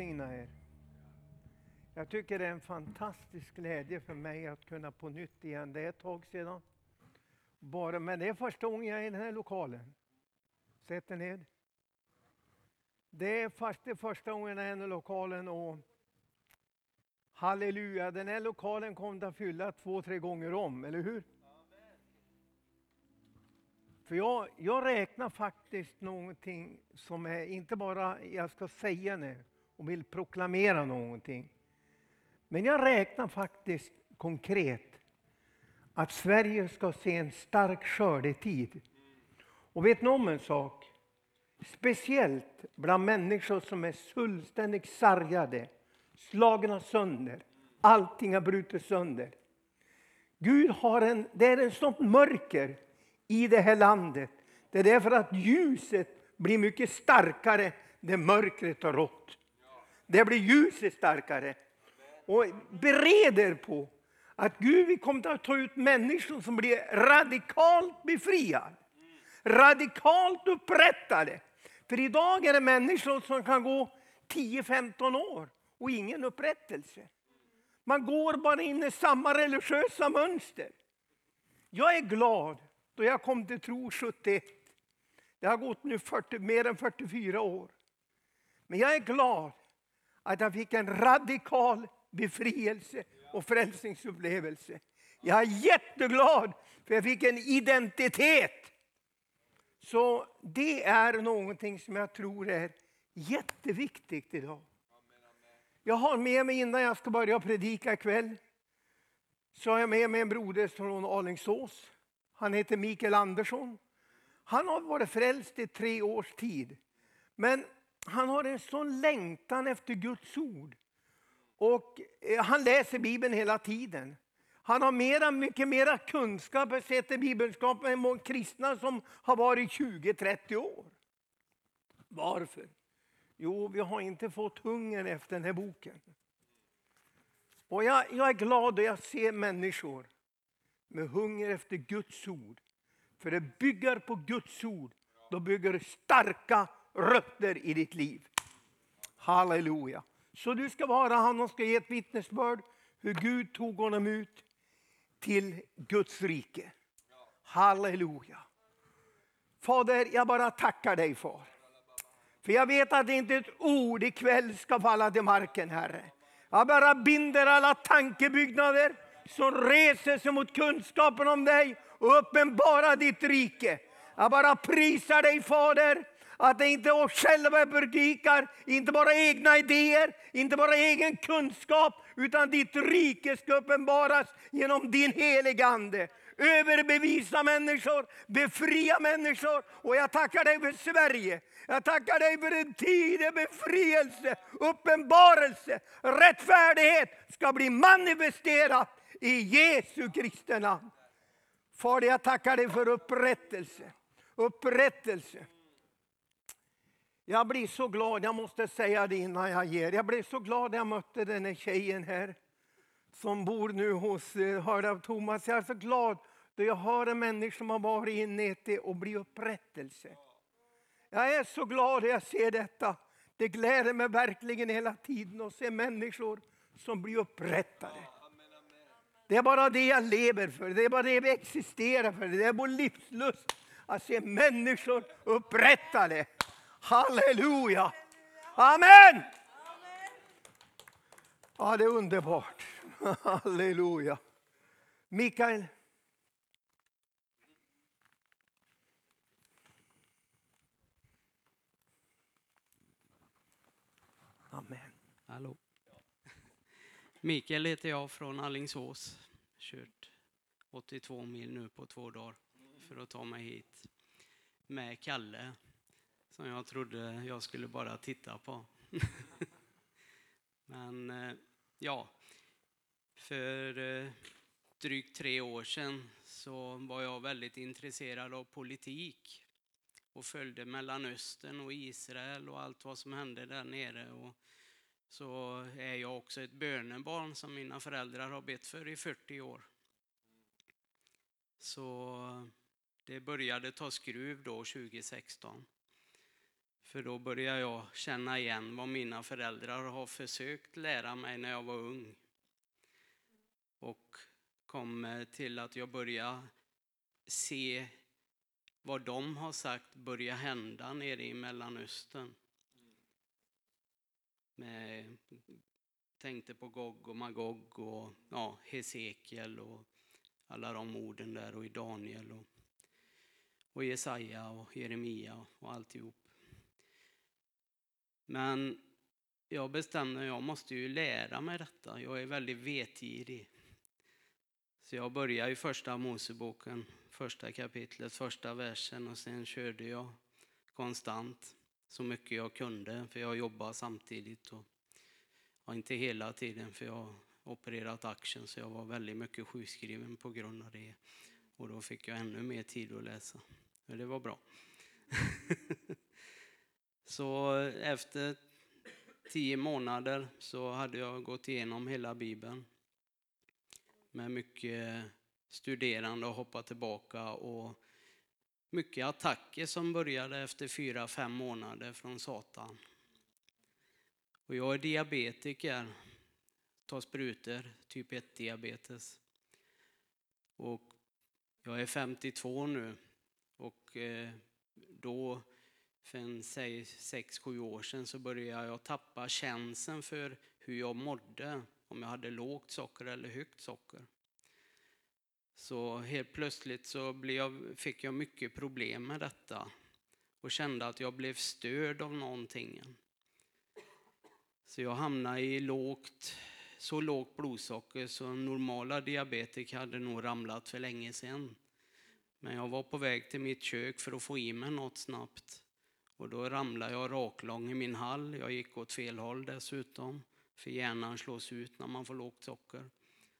välsigna er. Jag tycker det är en fantastisk glädje för mig att kunna på nytt igen. Det är ett tag sedan. Bara, men det är första gången jag är i den här lokalen. Sätt er ned. Det är fast det första gången jag är i den här lokalen och halleluja, den här lokalen kommer att fylla två, tre gånger om, eller hur? För jag, jag räknar faktiskt någonting som är inte bara jag ska säga nu och vill proklamera någonting. Men jag räknar faktiskt konkret att Sverige ska se en stark skördetid. Och vet ni om en sak? Speciellt bland människor som är fullständigt sargade, slagna sönder. Allting har brutit sönder. Gud har en, det är ett sånt mörker i det här landet. Det är därför att ljuset blir mycket starkare när mörkret har rått. Det blir ljuset starkare. Och bereder på att Gud vi kommer att ta ut människor som blir radikalt befriade. Radikalt upprättade. För idag är det människor som kan gå 10-15 år och ingen upprättelse. Man går bara in i samma religiösa mönster. Jag är glad då jag kom till tro 71. Det har gått nu 40, mer än 44 år. Men jag är glad att jag fick en radikal befrielse och frälsningsupplevelse. Jag är jätteglad för jag fick en identitet. Så det är någonting som jag tror är jätteviktigt idag. Jag har med mig innan jag ska börja predika ikväll så har jag med mig en broder från Alingsås. Han heter Mikael Andersson. Han har varit frälst i tre års tid. Men han har en sån längtan efter Guds ord. Och eh, han läser Bibeln hela tiden. Han har mera, mycket mera kunskap sett i bibelskap än kristna som har varit 20-30 år. Varför? Jo, vi har inte fått hunger efter den här boken. Och jag, jag är glad då jag ser människor med hunger efter Guds ord. För det bygger på Guds ord. Då bygger det starka rötter i ditt liv. Halleluja. Så du ska vara han som ska ge ett vittnesbörd hur Gud tog honom ut till Guds rike. Halleluja. Fader, jag bara tackar dig far. För jag vet att inte ett ord ikväll ska falla till marken, Herre. Jag bara binder alla tankebyggnader som reser sig mot kunskapen om dig och uppenbara ditt rike. Jag bara prisar dig Fader, att det inte är oss själva predikar, inte bara egna idéer, inte bara egen kunskap, utan ditt rike ska uppenbaras genom din heliga Ande. Överbevisa människor, befria människor. Och jag tackar dig för Sverige. Jag tackar dig för en tid av befrielse, uppenbarelse, rättfärdighet ska bli manifesterat i Jesu Kristi namn. Fader, jag tackar dig för upprättelse. Upprättelse. Jag blir så glad, jag måste säga det innan jag ger. Jag blev så glad när jag mötte den här tjejen här som bor nu hos eh, Hörd av Thomas. Jag är så glad då jag hör en människa som har varit inne i det och blir upprättelse. Jag är så glad när jag ser detta. Det gläder mig verkligen hela tiden att se människor som blir upprättade. Det är bara det jag lever för, det är bara det vi existerar för. Det är vår livslust att se människor upprättade. Halleluja! Amen! Ja, det är underbart. Halleluja. Mikael. Amen. Hallå. Mikael heter jag från Allingsås. Kört 82 mil nu på två dagar för att ta mig hit med Kalle som jag trodde jag skulle bara titta på. Men eh, ja, för eh, drygt tre år sedan så var jag väldigt intresserad av politik och följde Mellanöstern och Israel och allt vad som hände där nere. Och så är jag också ett bönebarn som mina föräldrar har bett för i 40 år. Så eh, det började ta skruv då 2016. För då börjar jag känna igen vad mina föräldrar har försökt lära mig när jag var ung. Och kom eh, till att jag börjar se vad de har sagt börja hända nere i Mellanöstern. Med, tänkte på Gog och Magog och ja, Hesekiel och alla de orden där och i Daniel och, och Jesaja och Jeremia och alltihop. Men jag bestämde jag måste ju lära mig detta. Jag är väldigt vetgirig. Så jag började i första Moseboken, första kapitlet, första versen och sen körde jag konstant så mycket jag kunde för jag jobbade samtidigt. Och, ja, inte hela tiden för jag har opererat axeln så jag var väldigt mycket sjukskriven på grund av det. Och då fick jag ännu mer tid att läsa. Men det var bra. så efter tio månader så hade jag gått igenom hela Bibeln med mycket studerande och hoppa tillbaka och mycket attacker som började efter fyra, fem månader från Satan. Och jag är diabetiker, tar sprutor, typ 1 diabetes. Och jag är 52 nu och eh, då för en 6-7 år sedan så började jag tappa känseln för hur jag mådde om jag hade lågt socker eller högt socker. Så helt plötsligt så jag, fick jag mycket problem med detta och kände att jag blev störd av någonting. Så jag hamnade i lågt, så lågt blodsocker så normala diabetiker hade nog ramlat för länge sedan. Men jag var på väg till mitt kök för att få i mig något snabbt. Och då ramlade jag raklång i min hall. Jag gick åt fel håll dessutom. För hjärnan slås ut när man får lågt socker.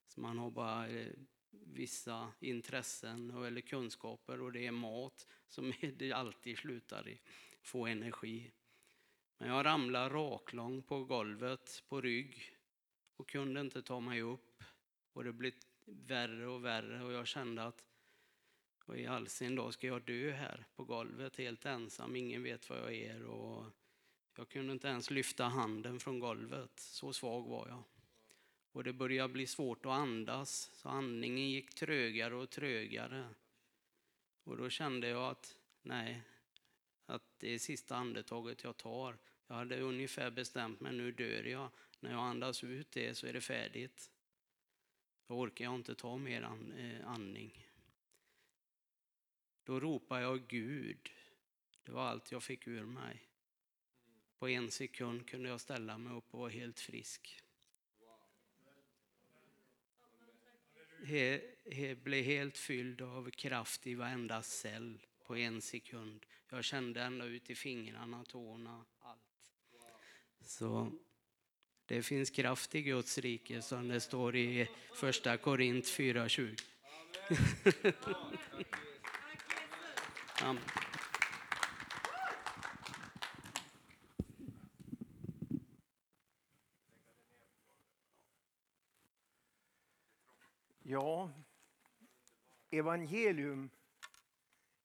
Så man har bara eh, vissa intressen eller kunskaper och det är mat som det alltid slutar i. Få energi. Men jag ramlade raklång på golvet på rygg och kunde inte ta mig upp. Och det blev värre och värre och jag kände att och i all sin dag ska jag dö här på golvet helt ensam, ingen vet vad jag är och jag kunde inte ens lyfta handen från golvet, så svag var jag. Och det började bli svårt att andas, så andningen gick trögare och trögare. Och då kände jag att nej, att det är sista andetaget jag tar. Jag hade ungefär bestämt mig, nu dör jag. När jag andas ut det så är det färdigt. Då orkar jag inte ta mer eh, andning. Då ropade jag Gud. Det var allt jag fick ur mig. På en sekund kunde jag ställa mig upp och vara helt frisk. Jag blev helt fylld av kraft i varenda cell på en sekund. Jag kände ända ut i fingrarna, tårna, allt. Så det finns kraft i Guds rike som det står i första Korint 4.20. Amen. Ja, evangelium,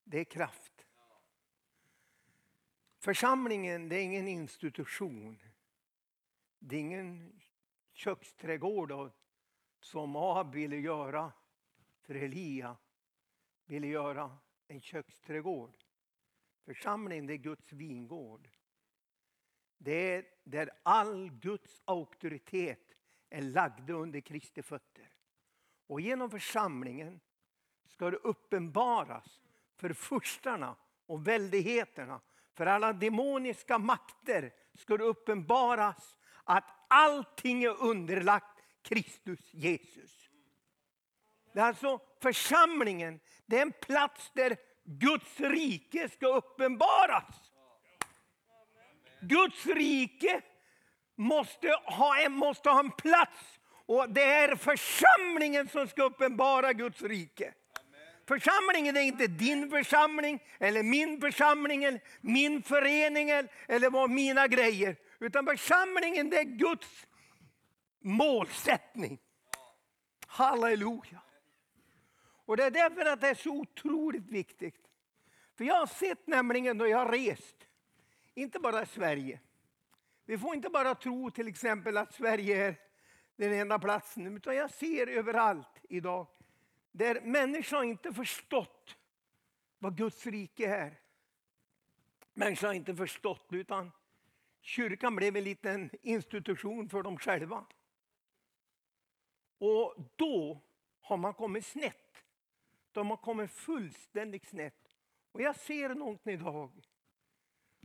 det är kraft. Församlingen, det är ingen institution. Det är ingen köksträdgård som Ahab ville göra för Elia. Ville göra en köksträdgård. Församlingen, det är Guds vingård. Det är där all Guds auktoritet är lagd under Kristi fötter. Och genom församlingen ska det uppenbaras för furstarna och väldigheterna, för alla demoniska makter ska det uppenbaras att allting är underlagt Kristus Jesus. Det är alltså församlingen, det är en plats där Guds rike ska uppenbaras. Guds rike måste ha, en, måste ha en plats och det är församlingen som ska uppenbara Guds rike. Församlingen är inte din församling, eller min församling, eller min förening eller vad mina grejer. Utan församlingen det är Guds målsättning. Halleluja. Och det är därför att det är så otroligt viktigt. För jag har sett nämligen när jag har rest, inte bara i Sverige. Vi får inte bara tro till exempel att Sverige är den enda platsen, utan jag ser överallt idag där människor inte förstått vad Guds rike är. Människor har inte förstått, utan kyrkan blev en liten institution för dem själva. Och då har man kommit snett. De har kommit fullständigt snett. Och jag ser något idag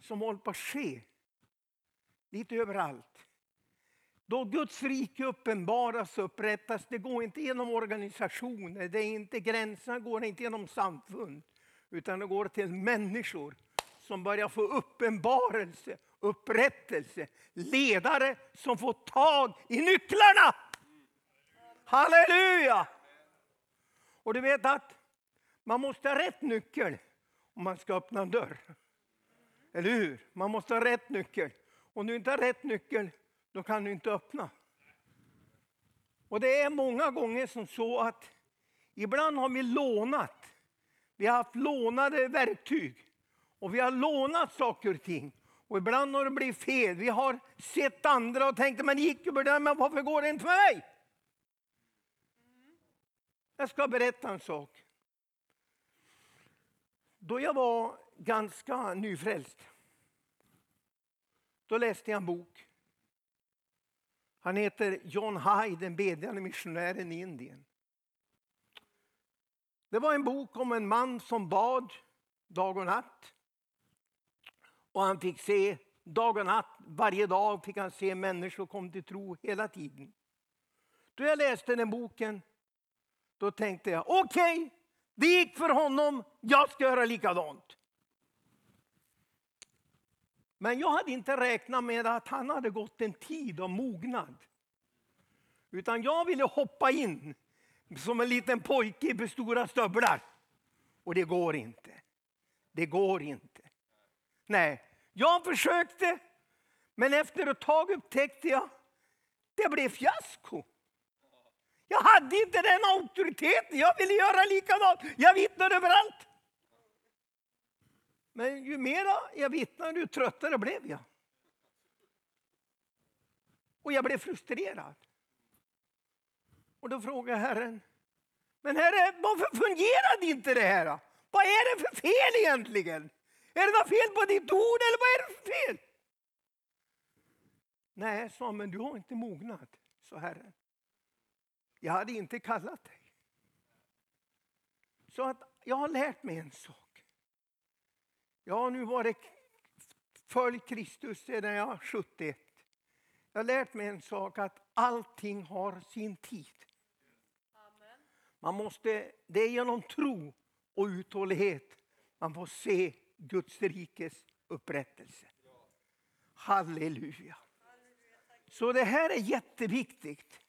som håller på att ske lite överallt. Då Guds rike uppenbaras och upprättas, det går inte genom organisationer, det är inte gränserna går inte genom samfund, utan det går till människor som börjar få uppenbarelse, upprättelse, ledare som får tag i nycklarna. Halleluja! Och du vet att man måste ha rätt nyckel om man ska öppna en dörr. Eller hur? Man måste ha rätt nyckel. Om du inte har rätt nyckel, då kan du inte öppna. Och det är många gånger som så att ibland har vi lånat. Vi har haft lånade verktyg och vi har lånat saker och ting. Och ibland har det blivit fel. Vi har sett andra och tänkt men det gick ju bra, men varför går det inte för mig? Jag ska berätta en sak. Då jag var ganska nyfrälst, då läste jag en bok. Han heter John Hyde, den bedjande missionären i Indien. Det var en bok om en man som bad dag och natt. Och han fick se dag och natt, varje dag fick han se människor komma till tro hela tiden. Då jag läste den boken, då tänkte jag okej, okay, det gick för honom, jag ska göra likadant. Men jag hade inte räknat med att han hade gått en tid av mognad. Utan jag ville hoppa in som en liten pojke i stora stövlar. Och det går inte. Det går inte. Nej, jag försökte. Men efter ett tag upptäckte jag det blev fiasko. Jag hade inte den auktoriteten. Jag ville göra likadant. Jag vittnade överallt. Men ju mera jag vittnade, ju tröttare blev jag. Och jag blev frustrerad. Och då frågade Herren, men Herre, varför fungerade inte det här? Vad är det för fel egentligen? Är det något fel på ditt ord eller vad är det för fel? Nej, sa men du har inte mognat, sa Herren. Jag hade inte kallat dig. Så att jag har lärt mig en sak. Jag har nu varit följt Kristus sedan jag var 71. Jag har lärt mig en sak att allting har sin tid. Man måste, det är genom tro och uthållighet man får se Guds rikes upprättelse. Halleluja. Så det här är jätteviktigt.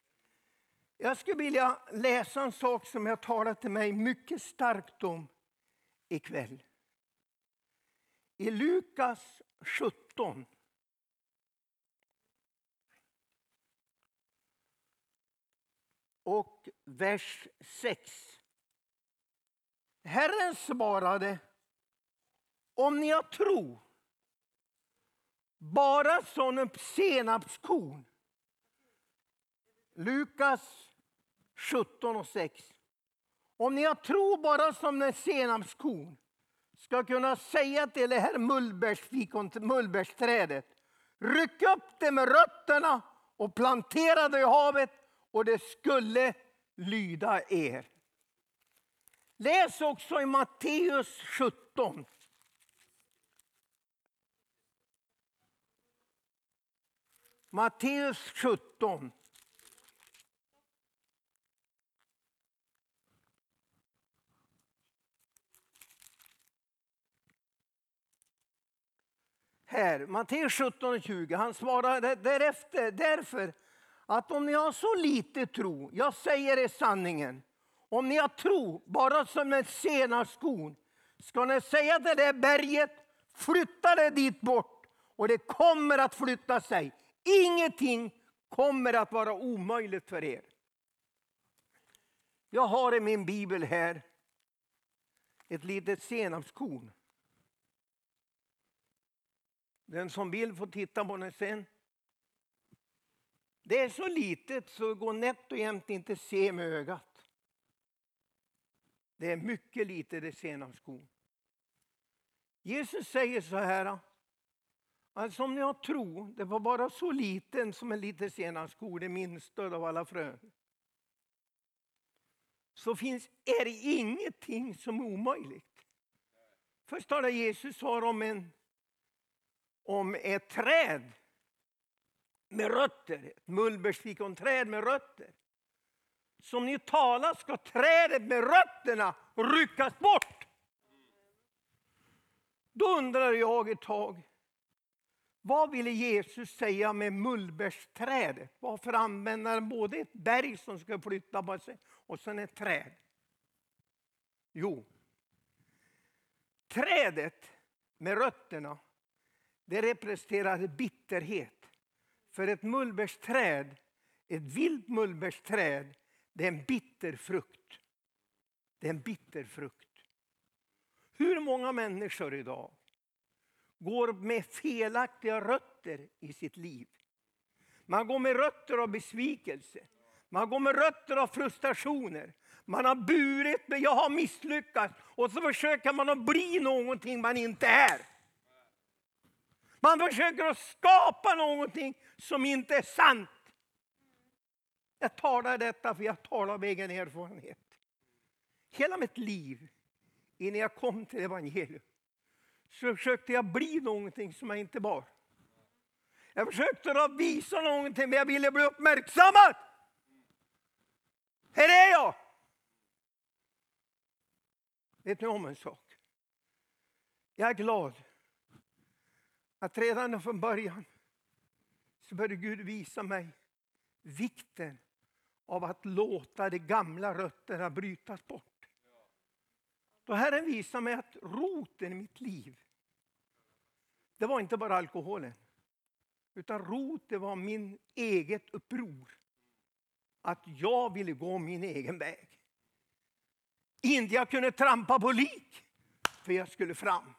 Jag skulle vilja läsa en sak som jag talat till mig mycket starkt om ikväll. I Lukas 17. Och vers 6. Herren svarade, om ni har tro, bara som ett senapskorn. Lukas 17 och 6. Om ni har tro bara som en senapskorn ska kunna säga till det här mullbärsträdet, ryck upp det med rötterna och plantera det i havet och det skulle lyda er. Läs också i Matteus 17. Matteus 17. Här, Matteus 17 och 20, han svarar därefter, därför att om ni har så lite tro, jag säger er sanningen, Om ni har tro, bara som en senapskorn, ska ni säga till det där berget, flytta det dit bort och det kommer att flytta sig. Ingenting kommer att vara omöjligt för er. Jag har i min bibel här ett litet senapskorn. Den som vill får titta på den sen. Det är så litet så det går nätt och jämnt inte se med ögat. Det är mycket lite, det senapskorn. Jesus säger så här. Alltså om ni har tro, det var bara så liten som en liten senapskorn, det minsta av alla frön. Så finns, är det ingenting som är omöjligt. Först talar Jesus om, en, om ett träd med rötter, ett mullbärsfikonträd med rötter. Som ni talar ska trädet med rötterna ryckas bort. Då undrar jag ett tag, vad ville Jesus säga med mullbärsträdet? Varför använder han både ett berg som ska flytta på sig och sen ett träd? Jo, trädet med rötterna, det representerar bitterhet. För ett mullbärsträd, ett vilt mullbärsträd, det är en bitter frukt. Det är en bitter frukt. Hur många människor idag går med felaktiga rötter i sitt liv? Man går med rötter av besvikelse. Man går med rötter av frustrationer. Man har burit, men jag har misslyckats. Och så försöker man att bli någonting man inte är. Man försöker att skapa någonting som inte är sant. Jag talar detta för jag talar av egen erfarenhet. Hela mitt liv, innan jag kom till evangelium, så försökte jag bli någonting som jag inte var. Jag försökte att visa någonting, men jag ville bli uppmärksammad. Här är jag! Vet ni om en sak? Jag är glad att redan från början så började Gud visa mig vikten av att låta de gamla rötterna brytas bort. Då Herren visade mig att roten i mitt liv, det var inte bara alkoholen. Utan roten var min eget uppror. Att jag ville gå min egen väg. Inte jag kunde trampa på lik, för jag skulle fram.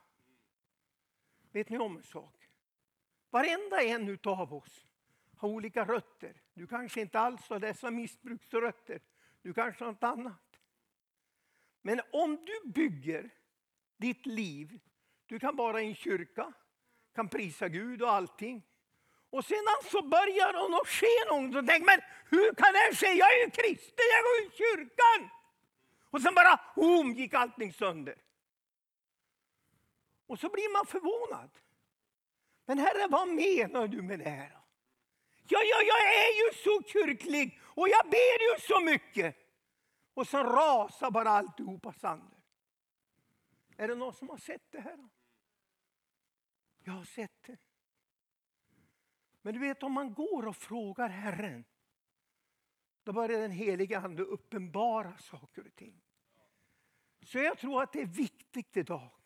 Vet ni om en sak? Varenda en av oss har olika rötter. Du kanske inte alls har dessa missbruksrötter. Du kanske har något annat. Men om du bygger ditt liv, du kan vara i en kyrka, kan prisa Gud och allting. Och sedan så börjar det att ske något. Och tänker, men hur kan det ske? Jag är ju kristen, jag går i kyrkan. Och sen bara, boom, gick allting sönder. Och så blir man förvånad. Men Herre, vad menar du med det här? Ja, ja, jag är ju så kyrklig och jag ber ju så mycket. Och så rasar bara alltihopa sönder. Är det någon som har sett det här? Jag har sett det. Men du vet om man går och frågar Herren, då börjar den heliga Ande uppenbara saker och ting. Så jag tror att det är viktigt idag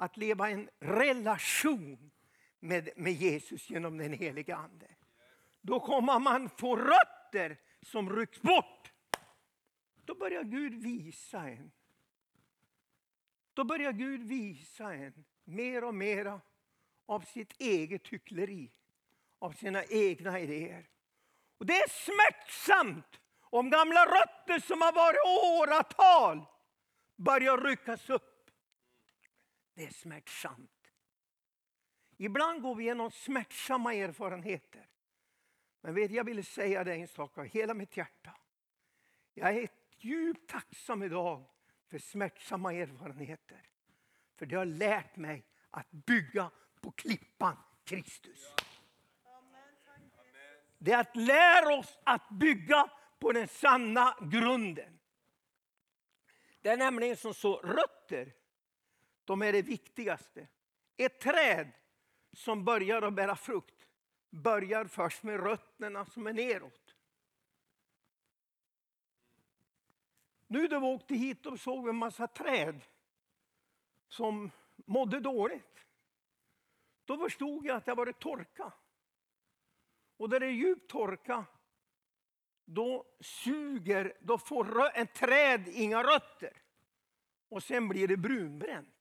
att leva en relation med, med Jesus genom den heliga Ande. Då kommer man få rötter som rycks bort. Då börjar Gud visa en. Då börjar Gud visa en mer och mer av sitt eget hyckleri, av sina egna idéer. Och Det är smärtsamt om gamla rötter som har varit åratal börjar ryckas upp. Det är smärtsamt. Ibland går vi igenom smärtsamma erfarenheter. Men vet, jag vill säga dig en sak av hela mitt hjärta. Jag är djupt tacksam idag för smärtsamma erfarenheter. För det har lärt mig att bygga på klippan Kristus. Det är att lära oss att bygga på den sanna grunden. Det är nämligen som så, rötter, de är det viktigaste. Ett träd som börjar att bära frukt börjar först med rötterna som är neråt. Nu då vi åkte hit och såg en massa träd som mådde dåligt. Då förstod jag att det varit torka. Och där det är djup torka, då suger, då får ett en träd inga rötter. Och sen blir det brunbränt.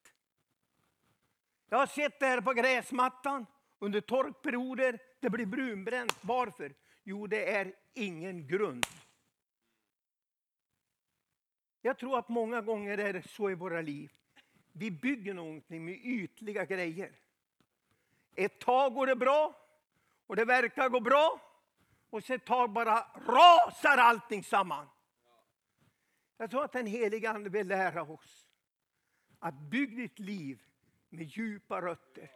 Jag har sett det här på gräsmattan under torkperioder. Det blir brunbränt. Varför? Jo, det är ingen grund. Jag tror att många gånger är det så i våra liv. Vi bygger någonting med ytliga grejer. Ett tag går det bra och det verkar gå bra. Och sen ett tag bara rasar allting samman. Jag tror att den heliga Ande vill lära oss att bygga ditt liv med djupa rötter.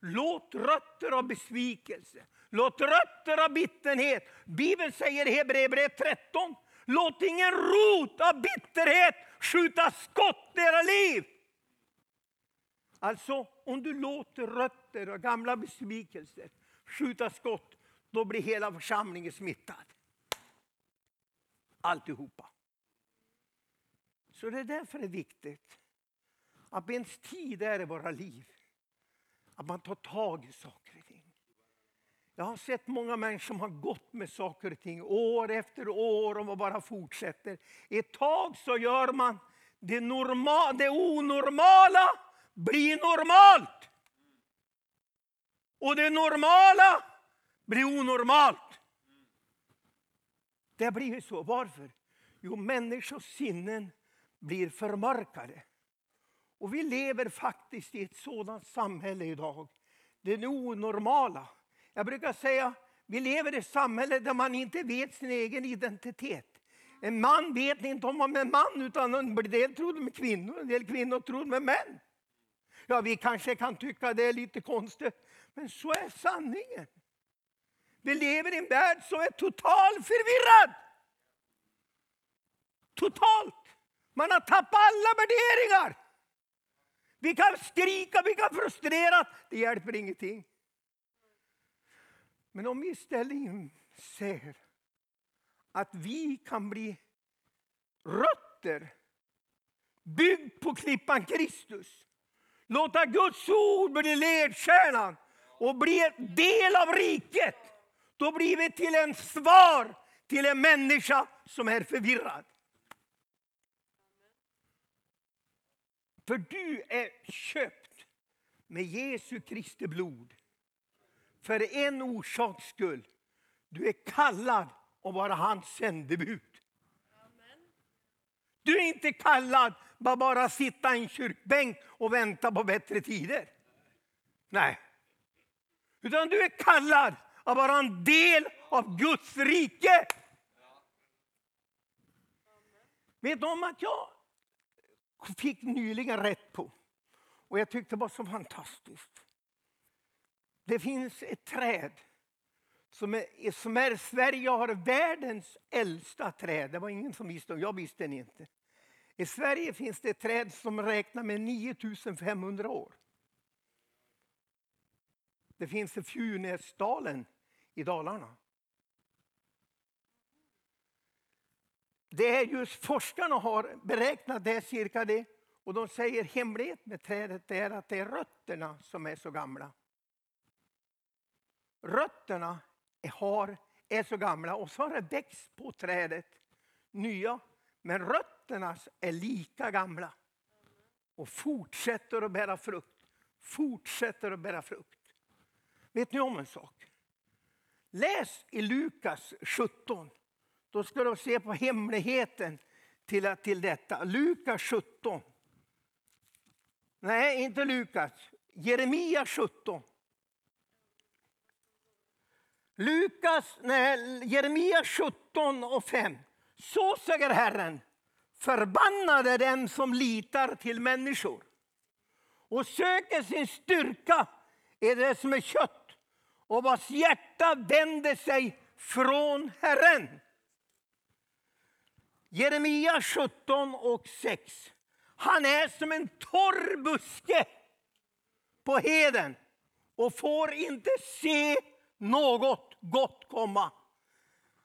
Låt rötter av besvikelse, låt rötter av bitterhet. Bibeln säger i Hebreerbrevet 13, låt ingen rot av bitterhet skjuta skott i era liv. Alltså, om du låter rötter av gamla besvikelser skjuta skott, då blir hela församlingen smittad. Alltihopa. Så det är därför det är viktigt att ens tid är i våra liv. Att man tar tag i saker och ting. Jag har sett många människor som har gått med saker och ting år efter år och man bara fortsätter. Ett tag så gör man det, norma, det onormala blir normalt. Och det normala blir onormalt. Det har blivit så. Varför? Jo, människors sinnen blir förmörkade. Och vi lever faktiskt i ett sådant samhälle idag. Det är onormala. Jag brukar säga vi lever i ett samhälle där man inte vet sin egen identitet. En man vet inte om han är man, utan en del tror de är kvinnor, en del kvinnor tror de är män. Ja, vi kanske kan tycka det är lite konstigt, men så är sanningen. Vi lever i en värld som är totalt förvirrad. Totalt. Man har tappat alla värderingar. Vi kan skrika, vi kan frustreras, det hjälper ingenting. Men om vi istället inser att vi kan bli rötter byggd på klippan Kristus. Låta Guds ord bli ledstjärnan och bli en del av riket. Då blir vi till en svar till en människa som är förvirrad. För du är köpt med Jesu Kristi blod. För en orsaks skull. Du är kallad att vara hans sändebud. Du är inte kallad att bara sitta i en kyrkbänk och vänta på bättre tider. Nej. Utan du är kallad att vara en del av Guds rike. Vet du om att jag fick nyligen rätt på. Och jag tyckte det var så fantastiskt. Det finns ett träd som är, som är Sverige har världens äldsta träd. Det var ingen som visste jag visste det inte. I Sverige finns det ett träd som räknar med 9500 år. Det finns i Fjunäsdalen i Dalarna. Det är just forskarna har beräknat det cirka det. Och de säger hemligheten med trädet är att det är rötterna som är så gamla. Rötterna är, har, är så gamla och så har det växt på trädet nya. Men rötterna är lika gamla. Och fortsätter att bära frukt. Fortsätter att bära frukt. Vet ni om en sak? Läs i Lukas 17. Då ska du se på hemligheten till, till detta. Lukas 17. Nej, inte Lukas. Jeremia 17. Lukas, nej, Jeremia 17 och 5. Så säger Herren, förbannade dem som litar till människor och söker sin styrka i det som är kött och vars hjärta vänder sig från Herren. Jeremia 17 och 6. Han är som en torr buske på heden och får inte se något gott komma.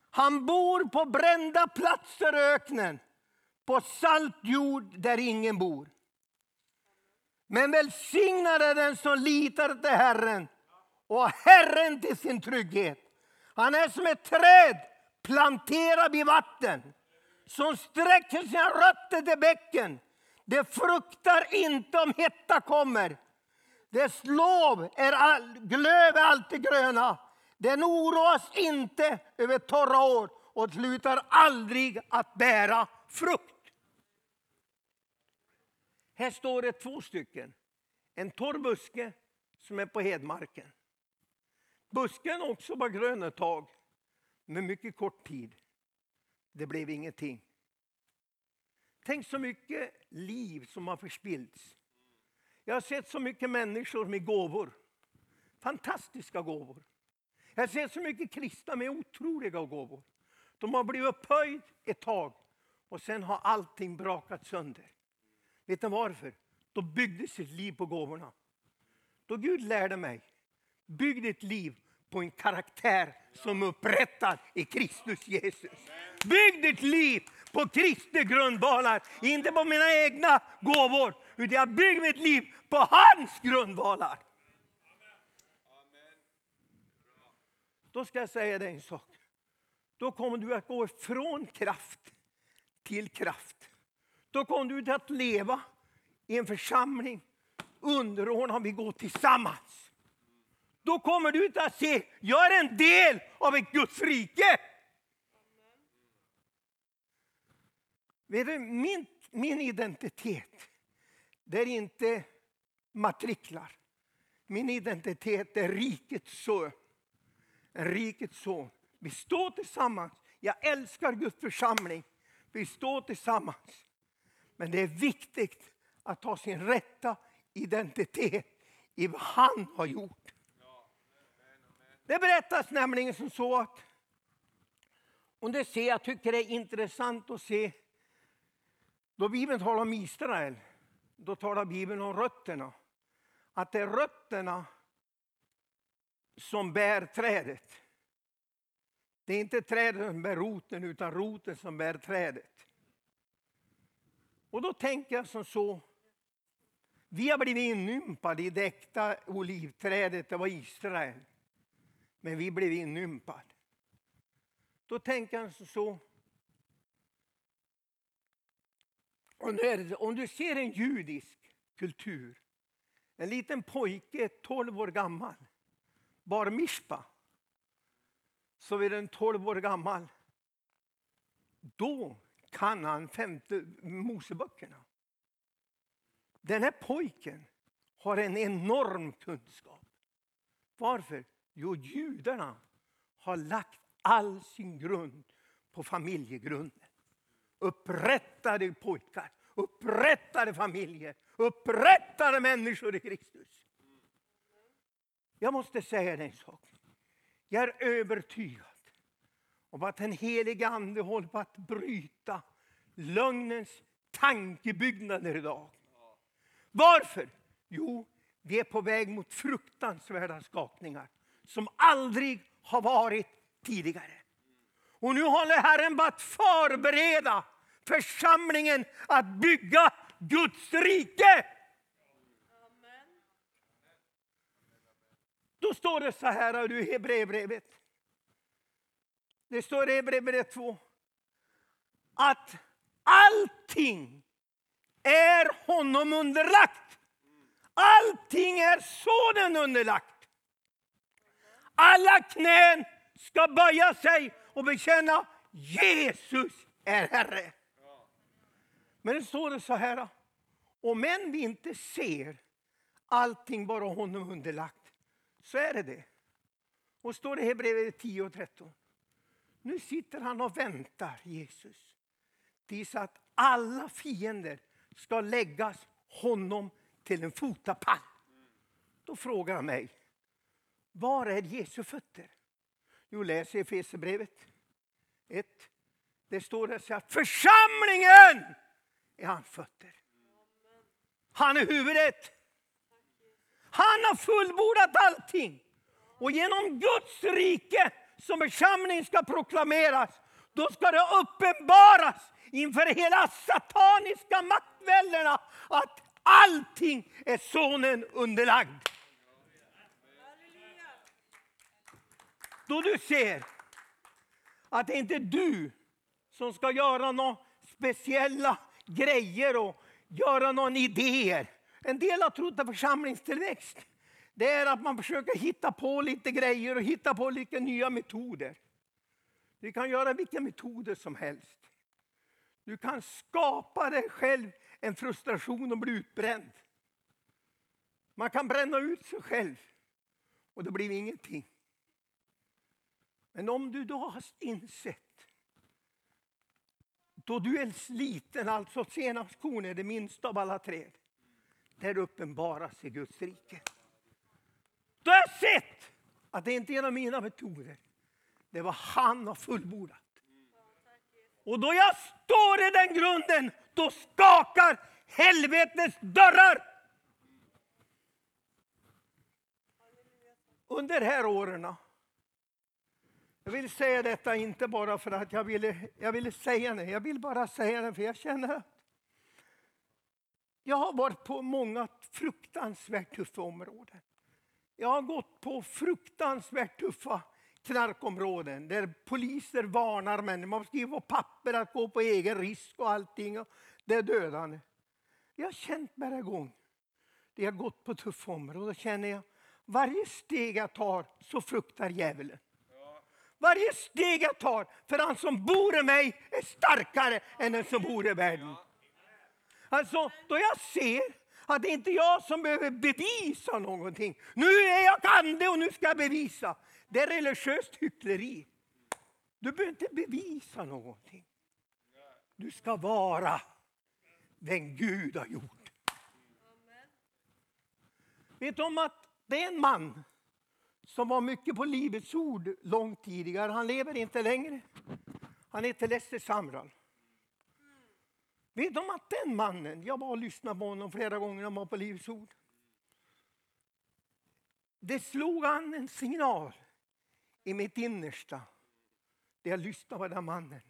Han bor på brända platser i öknen, på salt jord där ingen bor. Men välsignad är den som litar till Herren och Herren till sin trygghet. Han är som ett träd planterat vid vatten som sträcker sina rötter till bäcken. Det fruktar inte om hetta kommer. Dess lov är all, glöv är alltid gröna. Den oroas inte över torra år och slutar aldrig att bära frukt. Här står det två stycken. En torr buske som är på hedmarken. Busken också var grön ett tag, men mycket kort tid. Det blev ingenting. Tänk så mycket liv som har förspillts. Jag har sett så mycket människor med gåvor. Fantastiska gåvor. Jag har sett så mycket kristna med otroliga gåvor. De har blivit upphöjd ett tag och sen har allting brakat sönder. Vet ni varför? De byggde sitt liv på gåvorna. Då Gud lärde mig, bygg ditt liv på en karaktär som upprättad i Kristus Jesus. Bygg ditt liv på Kristi grundvalar, inte på mina egna gåvor. Utan jag bygger mitt liv på hans grundvalar. Då ska jag säga dig en sak. Då kommer du att gå från kraft till kraft. Då kommer du att leva i en församling underordnad vi går tillsammans. Då kommer du inte att se, jag är en del av ett Guds rike. Vet du, min, min identitet, det är inte matriklar. Min identitet är rikets son. En rikets son. Vi står tillsammans. Jag älskar Guds församling. Vi står tillsammans. Men det är viktigt att ha sin rätta identitet i vad han har gjort. Det berättas nämligen som så att, och det ser jag tycker det är intressant att se, då Bibeln talar om Israel, då talar Bibeln om rötterna. Att det är rötterna som bär trädet. Det är inte trädet som bär roten, utan roten som bär trädet. Och då tänker jag som så, vi har blivit inympade i det äkta olivträdet, det var Israel. Men vi blev inympade. Då tänker jag som så, om du ser en judisk kultur, en liten pojke, 12 år gammal, bar mishpa, så är den 12 år gammal. Då kan han femte Moseböckerna. Den här pojken har en enorm kunskap. Varför? Jo, judarna har lagt all sin grund på familjegrunden. Upprättade pojkar, upprättade familjer, upprättade människor i Kristus. Jag måste säga dig en sak. Jag är övertygad om att den helige Ande håller på att bryta lögnens tankebyggnader idag. Varför? Jo, vi är på väg mot fruktansvärda skakningar som aldrig har varit tidigare. Och nu håller Herren på att förbereda församlingen att bygga Guds rike. Då står det så här i Hebreerbrevet. Det står i Hebreerbrevet 2. Att allting är honom underlagt. Allting är sonen underlagt. Alla knän ska böja sig och bekänna Jesus är Herre. Men det står det så här. Om än vi inte ser allting bara honom underlagt, så är det det. Och står det i Hebreerbrevet 10 och 13. Nu sitter han och väntar, Jesus, tills att alla fiender ska läggas honom till en fotapall. Då frågar han mig, var är Jesu fötter? Jo, läs i Efesierbrevet 1. Det står där så att församlingen är hans fötter. Han är huvudet. Han har fullbordat allting. Och genom Guds rike som församling ska proklameras, då ska det uppenbaras inför hela sataniska maktväldena att allting är sonen underlagd. Då du ser att det inte är du som ska göra några speciella grejer och göra några idéer. En del har trott att församlingstillväxt det är att man försöker hitta på lite grejer och hitta på lite nya metoder. Du kan göra vilka metoder som helst. Du kan skapa dig själv en frustration och bli utbränd. Man kan bränna ut sig själv och det blir ingenting. Men om du då har insett då du är liten, alltså senapskorn är det minsta av alla träd. Där uppenbaras i Guds rike. Då har jag sett att det inte är en av mina metoder. Det var han har fullbordat. Och då jag står i den grunden, då skakar helvetets dörrar. Under de här åren jag vill säga detta inte bara för att jag ville, jag ville säga det. Jag vill bara säga det för jag känner att jag har varit på många fruktansvärt tuffa områden. Jag har gått på fruktansvärt tuffa knarkområden där poliser varnar människor. Man skriver på papper att gå på egen risk och allting. Och det är dödande. Jag har känt varje gång det har gått på tuffa områden. Då känner jag varje steg jag tar så fruktar djävulen. Varje steg jag tar, för han som bor i mig är starkare än den som bor i världen. Alltså, då jag ser att det inte är jag som behöver bevisa någonting. Nu är jag ande och nu ska jag bevisa. Det är religiöst hyckleri. Du behöver inte bevisa någonting. Du ska vara den Gud har gjort. Vet du om att det är en man som var mycket på Livets ord långt tidigare. Han lever inte längre. Han heter Lester Samral. Vet de att den mannen, jag var och lyssnade på honom flera gånger när han var på Livets ord. Det slog an en signal i mitt innersta. När jag lyssnade på den mannen.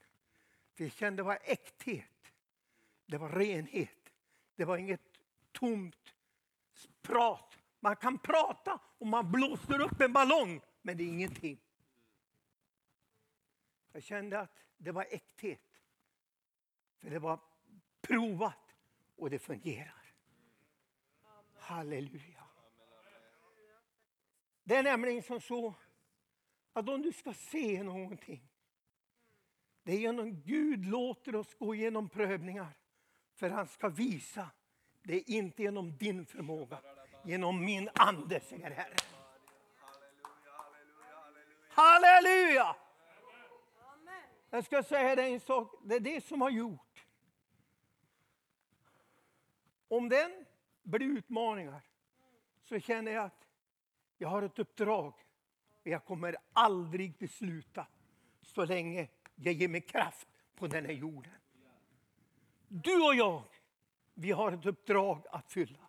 För jag kände det var äkthet. Det var renhet. Det var inget tomt prat. Man kan prata och man blåser upp en ballong, men det är ingenting. Jag kände att det var äkthet. För det var provat och det fungerar. Halleluja. Det är nämligen som så att om du ska se någonting. Det är genom Gud låter oss gå igenom prövningar. För han ska visa. Det är inte genom din förmåga genom min ande, säger Herren. Halleluja! Jag ska säga dig en sak, det är det som har gjort. Om den blir utmaningar så känner jag att jag har ett uppdrag. Jag kommer aldrig till sluta så länge jag ger mig kraft på den här jorden. Du och jag, vi har ett uppdrag att fylla.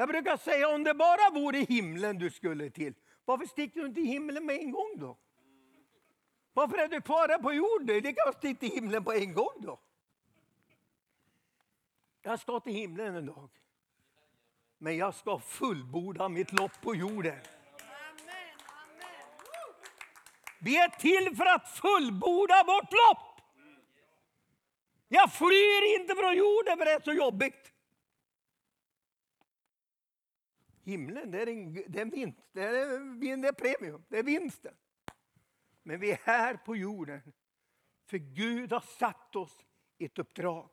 Jag brukar säga om det bara vore himlen du skulle till, varför sticker du inte i himlen med en gång då? Varför är du kvar här på jorden? Det kan sticka till himlen på en gång då. Jag ska till himlen en dag. Men jag ska fullborda mitt lopp på jorden. Vi är till för att fullborda vårt lopp. Jag flyr inte från jorden för det är så jobbigt. Himlen, det är en, det är en vinst. Det är, det är premium. Det är vinsten. Men vi är här på jorden. För Gud har satt oss i ett uppdrag.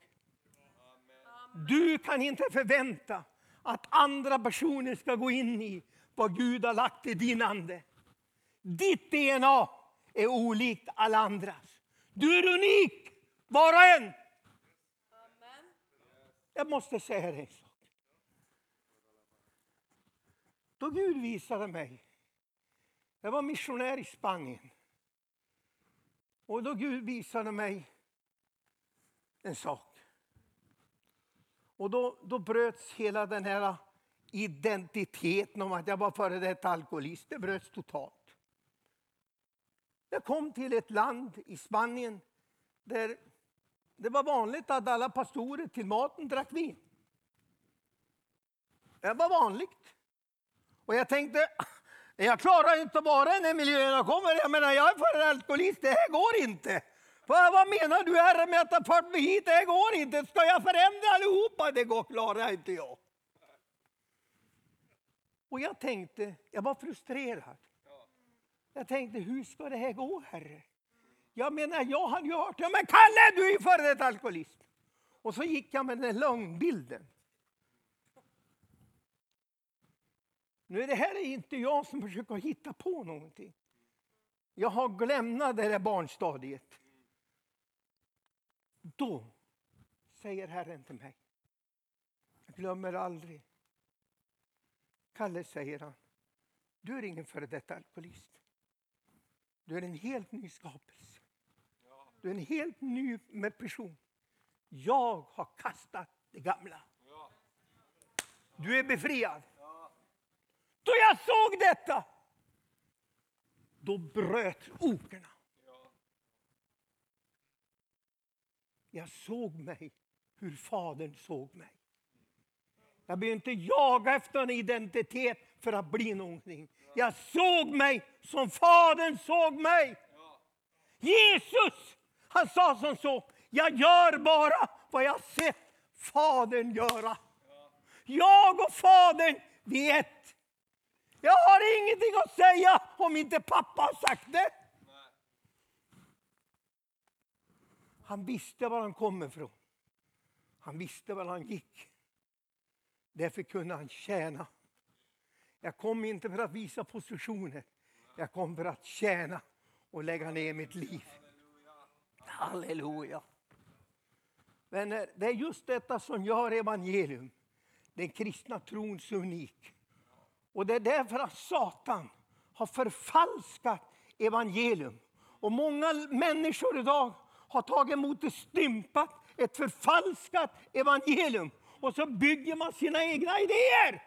Du kan inte förvänta att andra personer ska gå in i vad Gud har lagt i din ande. Ditt DNA är olikt alla andras. Du är unik, var och en. Jag måste säga det. Då Gud visade mig. Jag var missionär i Spanien. Och då Gud visade mig en sak. Och då, då bröts hela den här identiteten om att jag var före detta alkoholist. Det bröts totalt. Jag kom till ett land i Spanien där det var vanligt att alla pastorer till maten drack vin. Det var vanligt. Och jag tänkte, jag klarar inte att vara i den här miljön jag kommer. Jag menar, jag är för alkoholist, det här går inte. Vad, vad menar du herre med att ha fört mig hit? Det här går inte. Ska jag förändra allihopa? Det går, klarar inte jag. Och jag tänkte, jag var frustrerad. Jag tänkte, hur ska det här gå Herre? Jag menar, jag hade ju hört, ja men Kalle du är ju före detta alkoholist. Och så gick jag med den lögnbilden. Nu är det här inte jag som försöker hitta på någonting. Jag har lämnat det där barnstadiet. Då säger Herren till mig. Jag glömmer aldrig. Kalle säger han. Du är ingen före detta alkoholist. Du är en helt ny skapelse. Du är en helt ny person. Jag har kastat det gamla. Du är befriad. Då jag såg detta, då bröt okerna. Jag såg mig hur Fadern såg mig. Jag behöver inte jaga efter en identitet för att bli någonting. Jag såg mig som Fadern såg mig. Jesus, han sa som så, jag gör bara vad jag sett Fadern göra. Jag och Fadern, vi är ett. Jag har ingenting att säga om inte pappa har sagt det. Han visste var han kom ifrån. Han visste var han gick. Därför kunde han tjäna. Jag kom inte för att visa positioner. Jag kom för att tjäna och lägga ner mitt liv. Halleluja. Vänner, det är just detta som gör evangelium, den kristna trons unik. Och det är därför att Satan har förfalskat evangelium. Och många människor idag har tagit emot ett stympat, ett förfalskat evangelium. Och så bygger man sina egna idéer.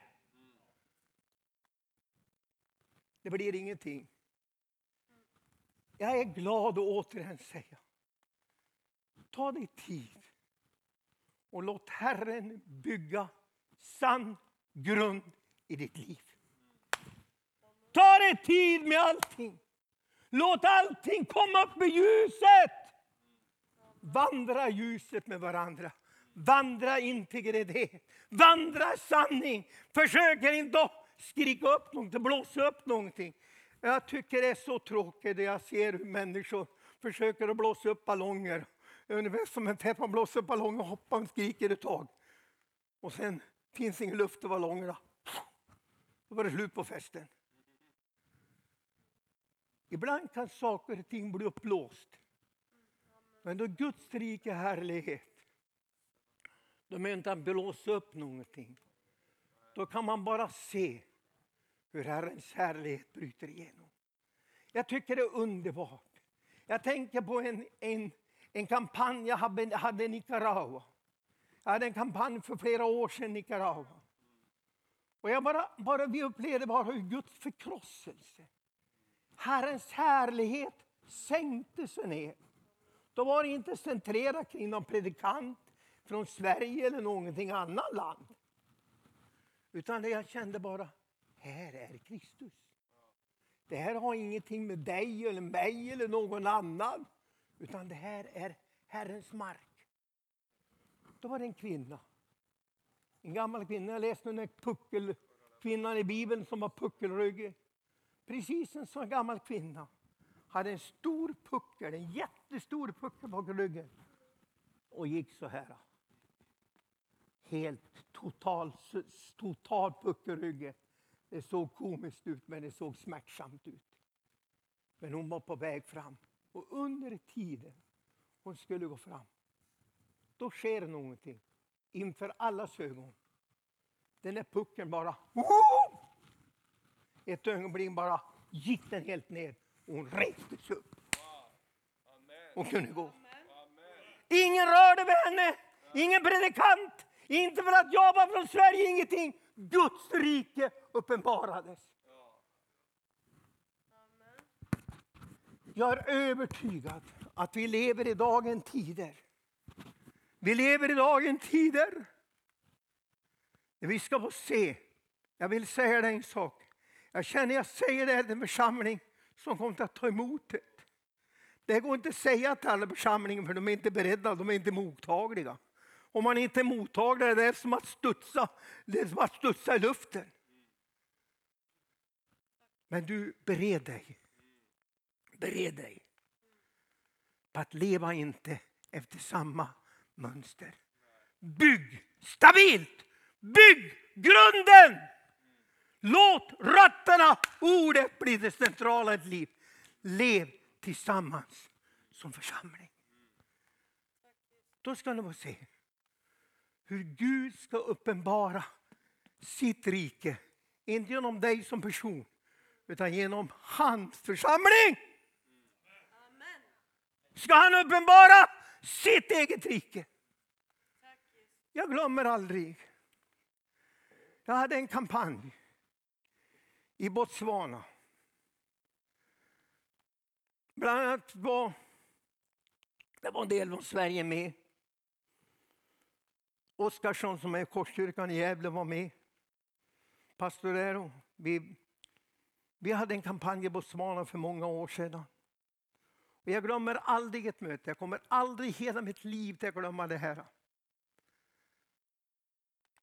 Det blir ingenting. Jag är glad att återigen säga. Ta dig tid och låt Herren bygga sann grund i ditt liv. Ta dig tid med allting. Låt allting komma upp i ljuset. Vandra ljuset med varandra. Vandra integritet. Vandra sanning. Försök inte att skrika upp någonting, blåsa upp någonting. Jag tycker det är så tråkigt när jag ser hur människor försöker att blåsa upp ballonger. Ungefär som en peppa blåser upp ballonger och hoppar och skriker ett tag. Och sen finns ingen luft i ballongerna. Då var det slut på festen. Ibland kan saker och ting bli uppblåst. Men då Guds rike härlighet, då menar inte han blåsa upp någonting. Då kan man bara se hur Herrens härlighet bryter igenom. Jag tycker det är underbart. Jag tänker på en, en, en kampanj jag hade, hade i Nicaragua. Jag hade en kampanj för flera år sedan i Nicaragua. Och jag bara, bara, vi upplevde bara hur Guds förkrosselse, Herrens härlighet sänkte sig ner. Då var det inte centrerat kring någon predikant från Sverige eller någonting annat land. Utan det jag kände bara, här är Kristus. Det här har ingenting med dig eller mig eller någon annan. Utan det här är Herrens mark. Då var det en kvinna. En gammal kvinna. Jag läste den puckelkvinnan i Bibeln som var puckelryggig. Precis en sån gammal kvinna. Hade en stor puckel, en jättestor puckel bakom ryggen. Och gick så här. Helt total, total puckelrygge. Det såg komiskt ut men det såg smärtsamt ut. Men hon var på väg fram. Och under tiden hon skulle gå fram, då sker någonting inför allas ögon. Den där pucken bara... Ett ögonblick bara gick den helt ner och hon reste sig upp. Och kunde gå. Ingen rörde vid henne, ingen predikant, inte för att jag var från Sverige, ingenting. Guds rike uppenbarades. Jag är övertygad att vi lever i dagen tider. Vi lever i dagen tider. Vi ska få se. Jag vill säga dig en sak. Jag känner jag säger det till en församling som kommer att ta emot det. Det går inte att säga till alla församlingar för de är inte beredda, de är inte mottagliga. Om man inte är mottaglig det är som att studsa, det är som att studsa i luften. Men du, bered dig. Bered dig på att leva inte efter samma mönster. Bygg stabilt! Bygg grunden! Låt rötterna, ordet bli det centrala i ditt liv. Lev tillsammans som församling. Då ska ni få se hur Gud ska uppenbara sitt rike. Inte genom dig som person, utan genom hans församling. Ska han uppenbara sitt eget rike. Jag glömmer aldrig. Jag hade en kampanj i Botswana. Bland annat var det var en del från Sverige med. Oskarsson som är Korskyrkan i Gävle var med. Pastor Ero. Vi, vi hade en kampanj i Botswana för många år sedan. Och jag glömmer aldrig ett möte. Jag kommer aldrig hela mitt liv att glömma det här.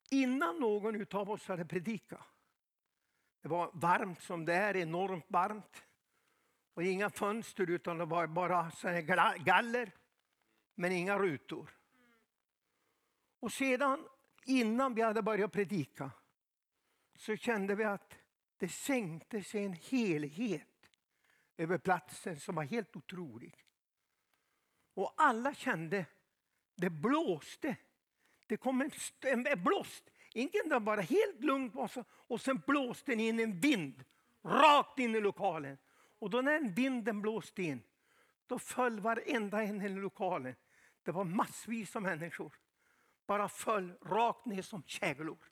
Innan någon av oss hade predikat. Det var varmt som det är, enormt varmt. Och inga fönster utan det var bara galler. Men inga rutor. Och sedan innan vi hade börjat predika så kände vi att det sänkte sig en helhet över platsen som var helt otrolig. Och alla kände, det blåste. Det kom en, en blåst, inte bara helt lugnt och sen blåste det in en vind rakt in i lokalen. Och då när vinden blåste in, då föll varenda en i lokalen. Det var massvis av människor. Bara föll rakt ner som käglor.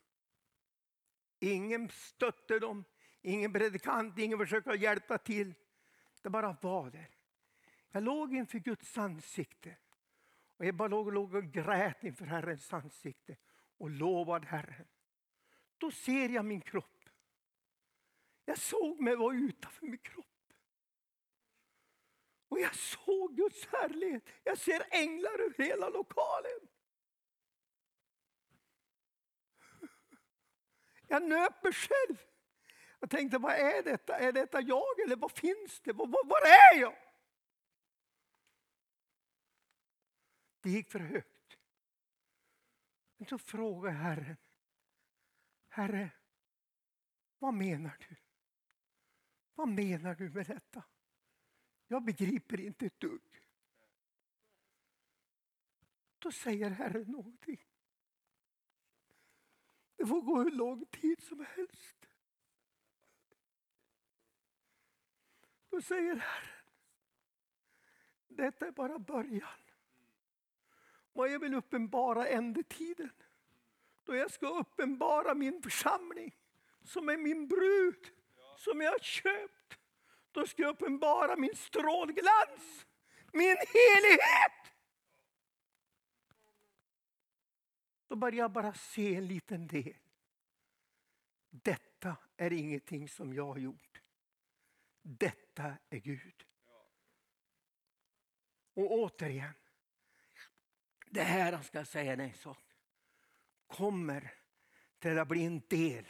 Ingen stötte dem, ingen predikant, ingen försökte hjälpa till. Det bara var där. Jag låg inför Guds ansikte. Och jag bara låg, låg och grät inför Herrens ansikte och lovad Herren. Då ser jag min kropp. Jag såg mig vara utanför min kropp. Och jag såg Guds härlighet. Jag ser änglar över hela lokalen. Jag nöp mig själv. Jag tänkte, vad är detta? Är detta jag eller vad finns det? Var, var, var är jag? Det gick för högt. Men så Herren. Herre, vad menar du? Vad menar du med detta? Jag begriper inte ett dugg. Då säger Herren någonting. Det får gå hur lång tid som helst. Då säger Herren, detta är bara början. Vad jag vill uppenbara ändetiden. Då jag ska uppenbara min församling som är min brud, som jag har köpt. Då ska jag uppenbara min strålglans, min helighet. Då börjar jag bara se en liten del. Detta är ingenting som jag har gjort. Detta är Gud. Och återigen, det här han ska säga dig en sak. Kommer till att bli en del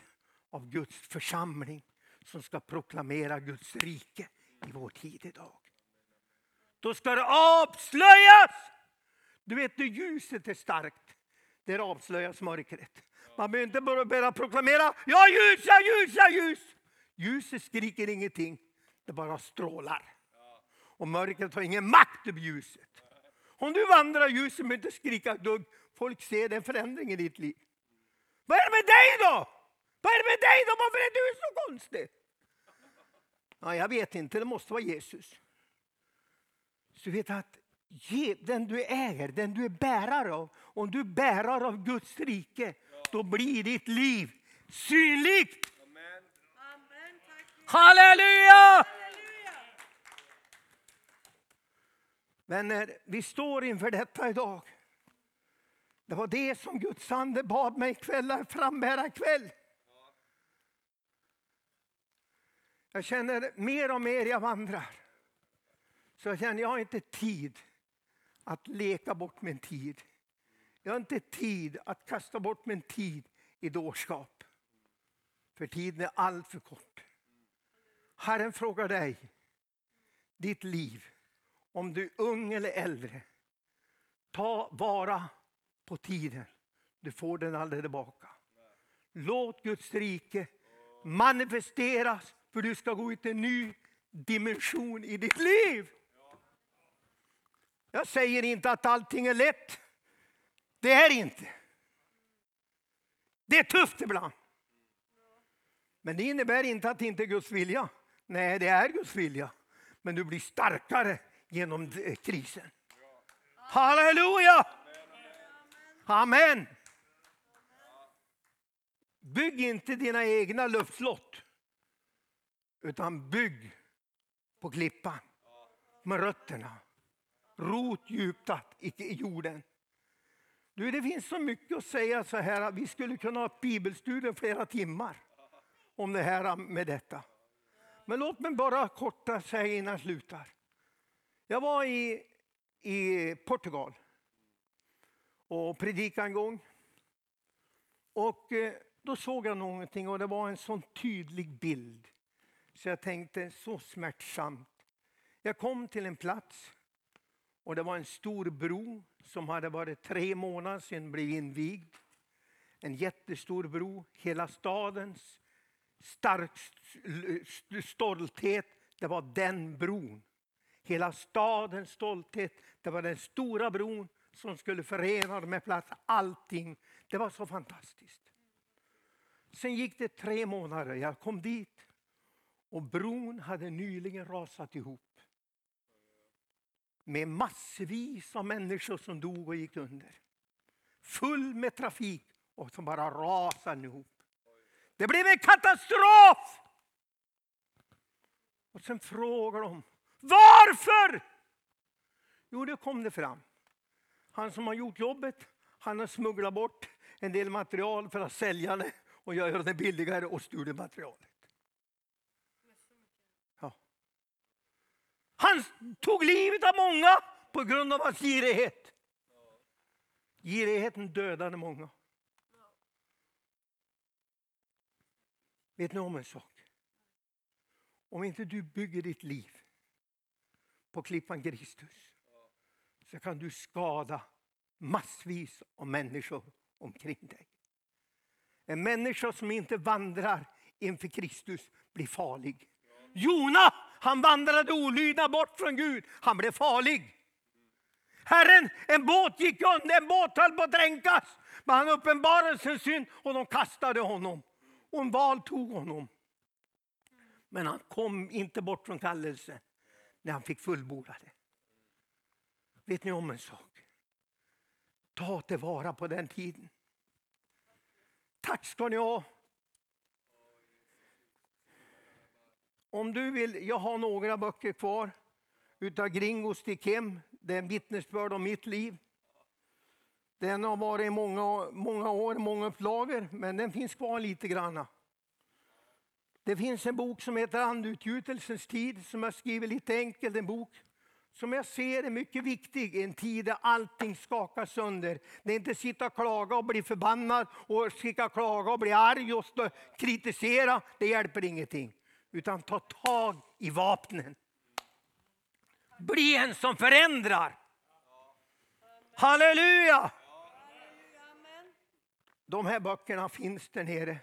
av Guds församling som ska proklamera Guds rike i vår tid idag. Då ska det avslöjas! Du vet, när ljuset är starkt, där avslöjas mörkret. Man behöver inte bara börja proklamera, ja ljus, ja ljus, ja ljus. Ljuset skriker ingenting, det bara strålar. Och mörkret har ingen makt över ljuset. Om du vandrar i ljuset behöver inte skrika ett dugg. Folk ser den förändring i ditt liv. Vad är det med dig då? Vad är det med dig då? Varför är du så konstig? Ja, jag vet inte, det måste vara Jesus. Så du vet att den du äger, den du är bärare av, om du är bärare av Guds rike, då blir ditt liv synligt. Amen. Halleluja! Vänner, vi står inför detta idag. Det var det som Guds ande bad mig kvällar frambära kväll. Jag känner mer och mer jag vandrar. Så jag känner jag har inte tid att leka bort min tid. Jag har inte tid att kasta bort min tid i dårskap. För tiden är allt för kort. Herren frågar dig, ditt liv, om du är ung eller äldre. Ta vara på tiden. Du får den aldrig tillbaka. Låt Guds rike manifesteras för du ska gå ut i en ny dimension i ditt liv. Jag säger inte att allting är lätt. Det är inte. Det är tufft ibland. Men det innebär inte att det inte är Guds vilja. Nej, det är Guds vilja. Men du blir starkare genom eh, krisen. Halleluja! Amen. Bygg inte dina egna luftslott. Utan bygg på klippan med rötterna. Rot djupt i jorden. Du, det finns så mycket att säga så här. Vi skulle kunna ha bibelstudier flera timmar om det här med detta. Men låt mig bara korta säga innan jag slutar. Jag var i, i Portugal och predikade en gång. Och eh, då såg jag någonting och det var en sån tydlig bild. Så jag tänkte, så smärtsamt. Jag kom till en plats och det var en stor bro som hade varit tre månader sedan blev invigd. En jättestor bro. Hela stadens stark stolthet, det var den bron. Hela stadens stolthet, det var den stora bron som skulle förena med plats. Allting. Det var så fantastiskt. Sen gick det tre månader. Jag kom dit och bron hade nyligen rasat ihop. Med massvis av människor som dog och gick under. Full med trafik och som bara rasade ihop. Det blev en katastrof! Och sen frågar de varför? Jo, det kom det fram. Han som har gjort jobbet, han har smugglat bort en del material för att sälja det och göra det billigare och stulit materialet. Ja. Han tog livet av många på grund av hans girighet. Girigheten dödade många. Vet ni om en sak? Om inte du bygger ditt liv på klippan Kristus så kan du skada massvis av människor omkring dig. En människa som inte vandrar inför Kristus blir farlig. Jona, han vandrade olydnad bort från Gud. Han blev farlig. Herren, en båt gick under, en båt höll på att dränkas. Men han uppenbarade sin synd och de kastade honom. Och en val tog honom. Men han kom inte bort från kallelsen när han fick fullborda det. Vet ni om en sak? Ta tillvara på den tiden. Tack ska ni ha. Om du vill, jag har några böcker kvar utav Gringos Dikem. Det är en vittnesbörd om mitt liv. Den har varit i många, många år, många upplagor, men den finns kvar lite granna. Det finns en bok som heter Andutgjutelsens tid som jag skriver lite enkelt, en bok som jag ser är mycket viktig i en tid där allting skakar sönder. Det är inte sitta och klaga och bli förbannad och sitta och klaga och bli arg och stå, kritisera. Det hjälper ingenting. Utan ta tag i vapnen. Bli en som förändrar. Halleluja! De här böckerna finns där nere.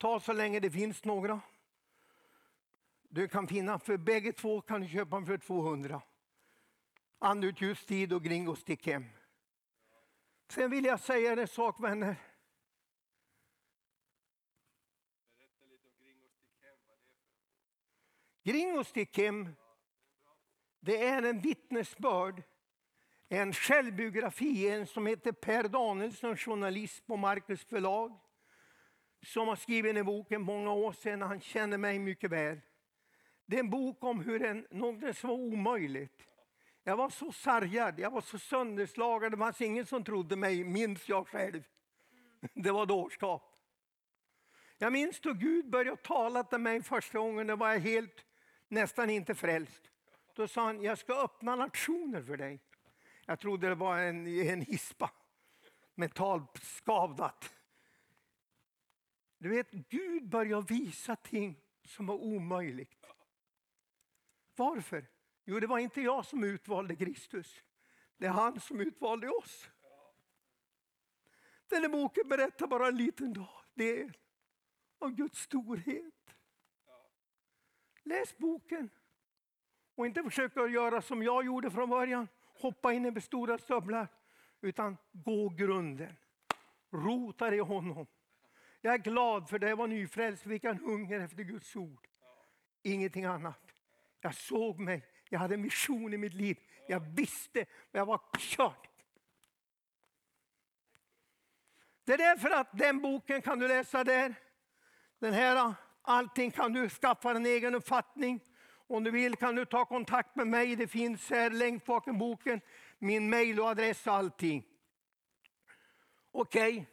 Ta så länge det finns några. Du kan finna, för bägge två kan du köpa dem för 200. Andut ljus tid och Gringo stick hem. Sen vill jag säga en sak vänner. Gringo stick hem, det är en vittnesbörd, en självbiografi, en som heter Per Danielsson, journalist på Marcus förlag. Som har skrivit den boken många år sedan, han känner mig mycket väl. Det är en bok om hur en, något som var omöjligt Jag var så sargad, jag var så sönderslagen. Det fanns ingen som trodde mig, minns jag själv. Det var dårskap. Jag minns då Gud började tala till mig första gången, då var jag helt, nästan inte frälst. Då sa han, jag ska öppna nationer för dig. Jag trodde det var en, en hispa, mentalt skavdat. Du vet, Gud börjar visa ting som var omöjligt. Varför? Jo, det var inte jag som utvalde Kristus. Det är han som utvalde oss. Den här boken berättar bara en liten del av Guds storhet. Läs boken och inte försöka göra som jag gjorde från början, hoppa in i stora stövlar, utan gå grunden. Rota dig i honom. Jag är glad för det jag var nyfrälst, fick en hunger efter Guds ord. Ingenting annat. Jag såg mig, jag hade en mission i mitt liv. Jag visste, men jag var körd. Det är därför att den boken kan du läsa där. Den här, allting kan du skaffa en egen uppfattning. Om du vill kan du ta kontakt med mig. Det finns här längst bak i boken min mejladress och adress och allting. Okej. Okay.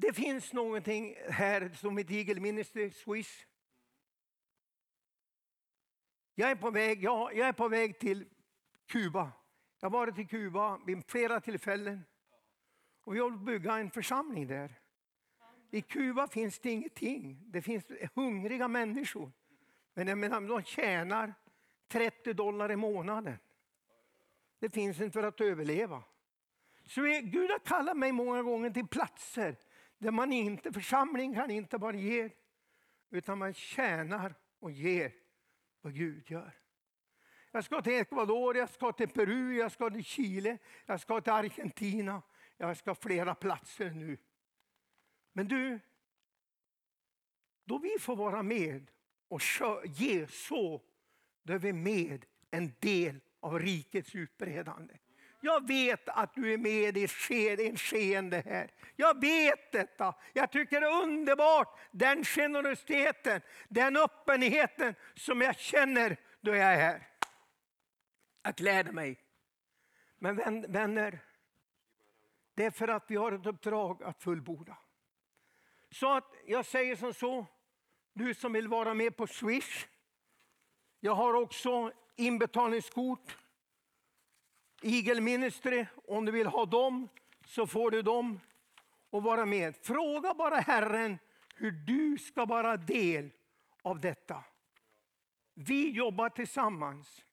Det finns någonting här som ett Eagle Ministry Swiss. Jag är på väg, jag, jag är på väg till Kuba. Jag har varit i Kuba vid flera tillfällen. Och vi håller på att bygga en församling där. I Kuba finns det ingenting. Det finns hungriga människor. Men jag menar, de tjänar 30 dollar i månaden. Det finns inte för att överleva. Så Gud har kallat mig många gånger till platser där man inte, församling kan inte bara ge, utan man tjänar och ger vad Gud gör. Jag ska till Ecuador, jag ska till Peru, jag ska till Chile, jag ska till Argentina. Jag ska flera platser nu. Men du, då vi får vara med och ge så, då är vi med en del av rikets utbredande. Jag vet att du är med i en skeende här. Jag vet detta. Jag tycker det är underbart, den generositeten, den öppenheten som jag känner då jag är här. Jag gläder mig. Men vänner, det är för att vi har ett uppdrag att fullborda. Så att jag säger som så, du som vill vara med på Swish. Jag har också inbetalningskort. Eagle Ministry, om du vill ha dem så får du dem och vara med. Fråga bara Herren hur du ska vara del av detta. Vi jobbar tillsammans.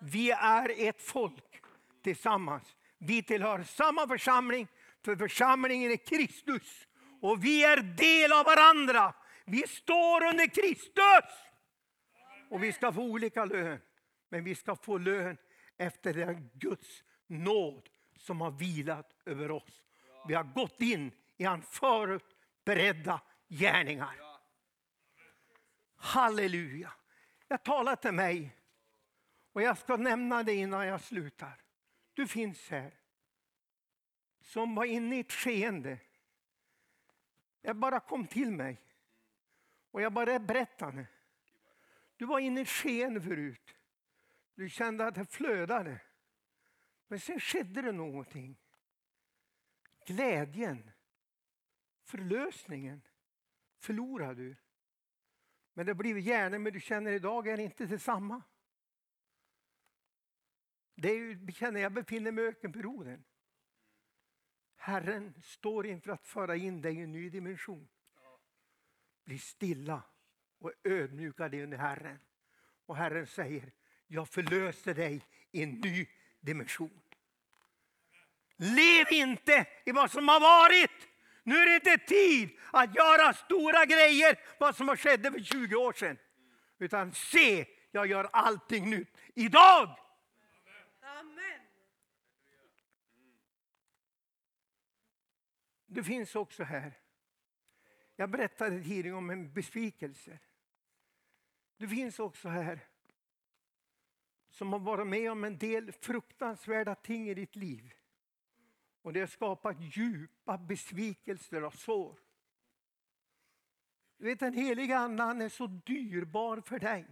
Vi är ett folk tillsammans. Vi tillhör samma församling, för församlingen är Kristus. Och vi är del av varandra. Vi står under Kristus. Och vi ska få olika lön. Men vi ska få lön efter den Guds nåd som har vilat över oss. Vi har gått in i hans förut beredda gärningar. Halleluja. Jag talar till mig och jag ska nämna det innan jag slutar. Du finns här. Som var inne i ett skeende. Jag bara kom till mig. Och jag bara berättade. Du var inne i ett skeende förut. Du kände att det flödade. Men sen skedde det någonting. Glädjen, förlösningen förlorade du. Men det blir gärna, men du känner idag är det inte detsamma. Det är ju, känner jag befinner mig i ökenperioden. Herren står inför att föra in dig i en ny dimension. Bli stilla och ödmjuka dig under Herren. Och Herren säger, jag förlöser dig i en ny dimension. Lev inte i vad som har varit. Nu är det inte tid att göra stora grejer, vad som har skett för 20 år sedan. Utan se, jag gör allting nytt. Idag Det finns också här. Jag berättade tidigare om en besvikelse. Det finns också här som har varit med om en del fruktansvärda ting i ditt liv. Och det har skapat djupa besvikelser och sår. Du vet den heliga andan är så dyrbar för dig.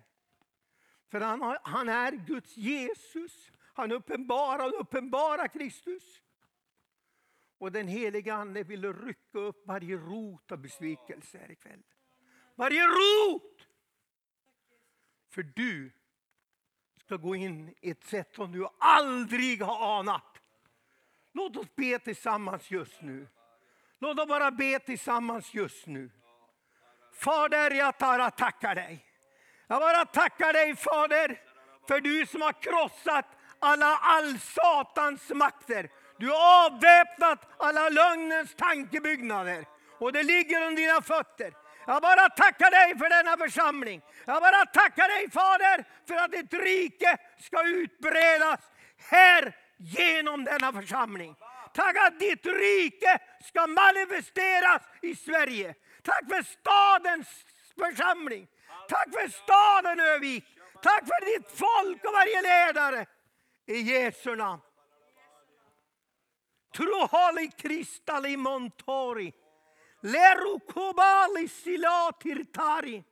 För han, har, han är Guds Jesus. Han uppenbarar och uppenbarar Kristus. Och den heliga Ande vill rycka upp varje rot av besvikelse här ikväll. Varje rot! För du ska gå in i ett sätt som du aldrig har anat. Låt oss be tillsammans just nu. Låt oss bara be tillsammans just nu. Fader, jag bara tackar dig. Jag bara tackar dig Fader, för du som har krossat alla all satans makter. Du har avväpnat alla lögnens tankebyggnader och det ligger under dina fötter. Jag bara tackar dig för denna församling. Jag bara tackar dig Fader för att ditt rike ska utbredas här genom denna församling. Tack att ditt rike ska manifesteras i Sverige. Tack för stadens församling. Tack för staden Övik. Tack för ditt folk och varje ledare. I Jesu namn. Trohali kristali montori. Leru kobali silatirtari.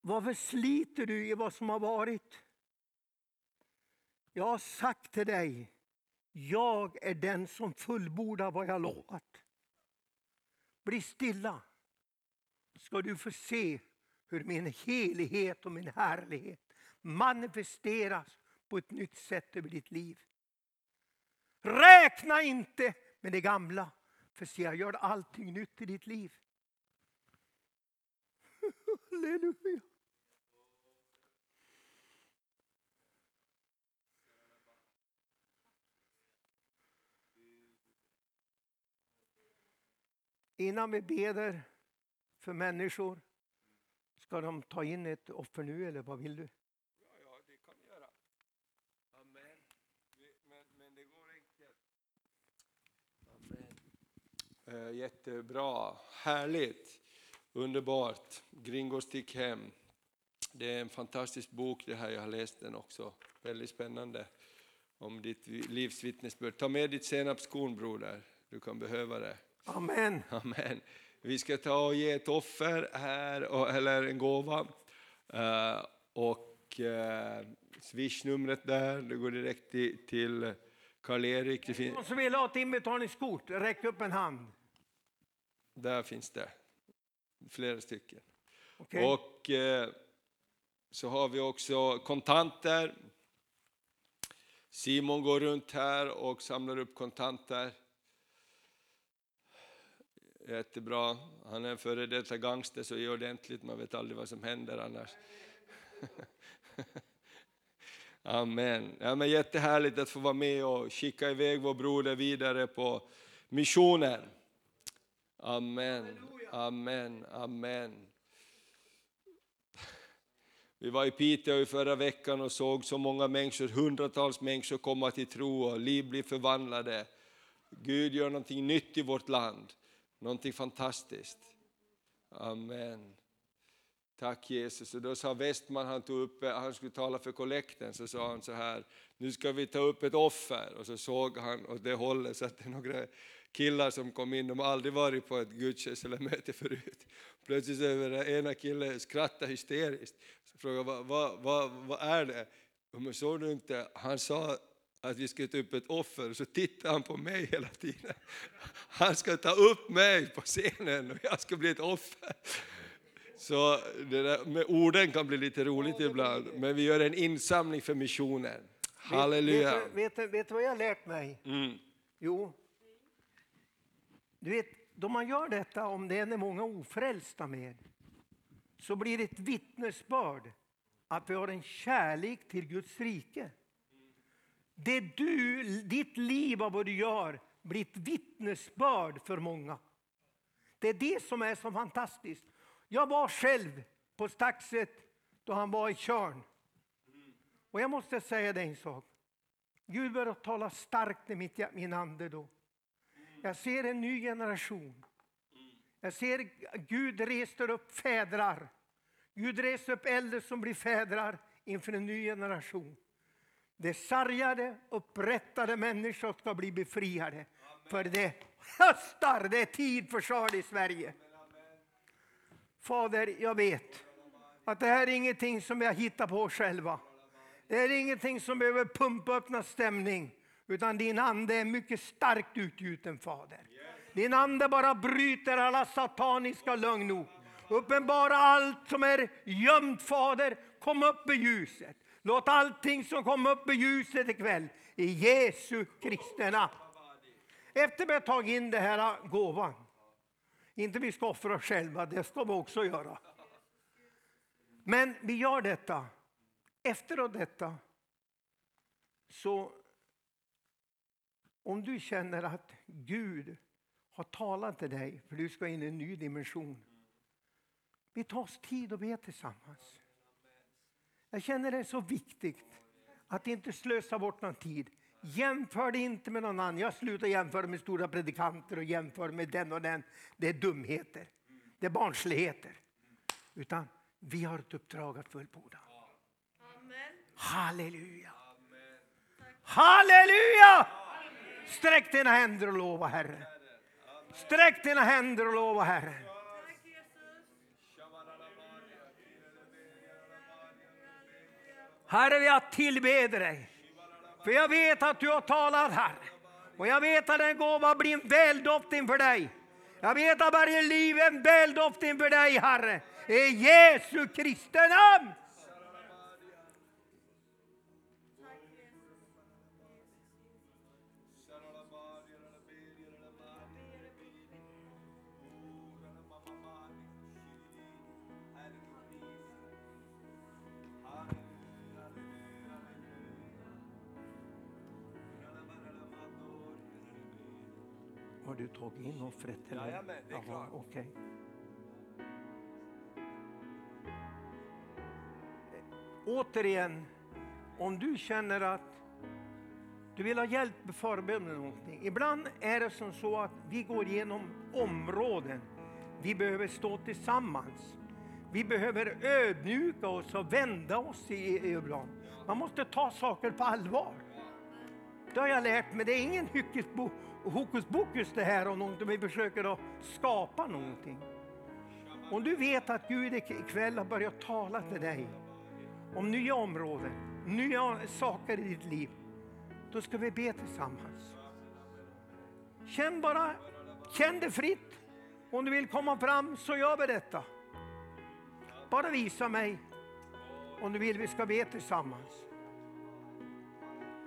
Varför sliter du i vad som har varit? Jag har sagt till dig, jag är den som fullbordar vad jag lovat. Bli stilla, ska du få se hur min helighet och min härlighet manifesteras på ett nytt sätt över ditt liv. Räkna inte med det gamla, för se jag gör allting nytt i ditt liv. Halleluja. Innan vi beder för människor, ska de ta in ett offer nu eller vad vill du? Ja, ja, det kan ni göra. Amen. Vi- Men, men det går enkelt. Amen. Eh, jättebra, härligt, underbart. Gringo stick hem. Det är en fantastisk bok det här, jag har läst den också. Väldigt spännande om ditt livs vittnesbörd. Ta med ditt senapskorn broder, du kan behöva det. Amen. Amen. Vi ska ta och ge ett offer här, och- eller en gåva. Eh, och uh, swishnumret där, det går direkt till, till Karl-Erik. Det De som vill ha ett inbetalningskort, räck upp en hand. Där finns det flera stycken. Okej? Och eh, så har vi också kontanter. Simon går runt här och samlar upp kontanter. Jättebra. Han är en före detta gangster så är ordentligt, man vet aldrig vad som händer annars. Amen. Ja, men jättehärligt att få vara med och skicka iväg vår broder vidare på missionen. Amen, amen, amen. Vi var i Piteå i förra veckan och såg så många människor, hundratals människor komma till tro och liv blir förvandlade. Gud gör någonting nytt i vårt land, någonting fantastiskt. Amen. Tack Jesus. Och då sa Westman, han, tog upp, han skulle tala för kollekten, så sa han så här, nu ska vi ta upp ett offer. Och så såg han åt det hållet så att det är några killar som kom in, de har aldrig varit på ett gudstjänst eller möte förut. Plötsligt så är det ena killen skrattar hysteriskt. Så frågade vad, vad, vad, vad är det? Men såg du inte, han sa att vi skulle ta upp ett offer, så tittade han på mig hela tiden. Han ska ta upp mig på scenen och jag ska bli ett offer. Så det där med orden kan bli lite roligt ibland, men vi gör en insamling för missionen. Halleluja. Vet, vet, du- vet du vad jag har lärt mig? Mm. Jo. Du vet, då man gör detta, om det är många ofrälsta med, så blir det ett vittnesbörd att vi har en kärlek till Guds rike. Det du, ditt liv och vad du gör blir ett vittnesbörd för många. Det är det som är så fantastiskt. Jag var själv på Staxet då han var i Tjörn. Och jag måste säga dig en sak. Gud började tala starkt i mitt, min ande då. Jag ser en ny generation. Jag ser Gud reser upp fädrar. Gud reser upp äldre som blir fädrar inför en ny generation. Det sargade, upprättade människor ska bli befriade. För det höstar, det är tid för skörd i Sverige. Fader, jag vet att det här är ingenting som vi har hittat på själva. Det är ingenting som behöver pumpa upp någon stämning, utan din ande är mycket starkt utgjuten Fader. Din ande bara bryter alla sataniska lögner. Uppenbara allt som är gömt Fader, kom upp i ljuset. Låt allting som kom upp i ljuset ikväll, i Jesu Kristi namn. Efter vi har tagit in det här gåvan, inte vi ska offra oss själva, det ska vi också göra. Men vi gör detta. Efter detta, så om du känner att Gud har talat till dig, för du ska in i en ny dimension. Vi tar oss tid och ber tillsammans. Jag känner det är så viktigt att inte slösa bort någon tid. Jämför det inte med någon annan. Jag slutar jämföra med stora predikanter och jämför med den och den. Det är dumheter. Det är barnsligheter. Utan vi har ett uppdrag att fullborda. Halleluja. Halleluja! Sträck dina händer och lova Herre. Sträck dina händer och lova Herre. Herre, jag tillbeder dig. För jag vet att du har talat, Herre. Och jag vet att den gåva blir en väldoft inför dig. Jag vet att varje liv är en väldoft inför dig, Herre. I Jesu Kristi namn. Du tagit in offret? eller? Jajamän, det är klart. okej. Återigen, om du känner att du vill ha hjälp med förbön eller någonting. Ibland är det som så att vi går igenom områden. Vi behöver stå tillsammans. Vi behöver ödmjuka oss och vända oss i ibland. Man måste ta saker på allvar. Det har jag lärt mig. Det är ingen hyckesbo- hokus pokus det här om. Vi försöker att skapa någonting. Om du vet att Gud ikväll har börjat tala till dig om nya områden, nya saker i ditt liv, då ska vi be tillsammans. Känn bara, känn det fritt. Om du vill komma fram så gör vi detta. Bara visa mig om du vill vi ska be tillsammans.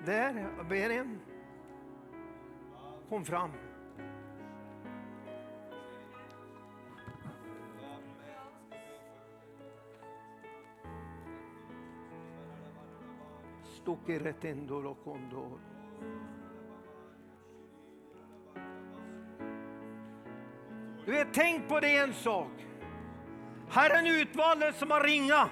Där, jag ber en. Kom fram. Stucchi retendolo condoro. Du vet, tänk på det en sak. Herren utvalde som var ringa,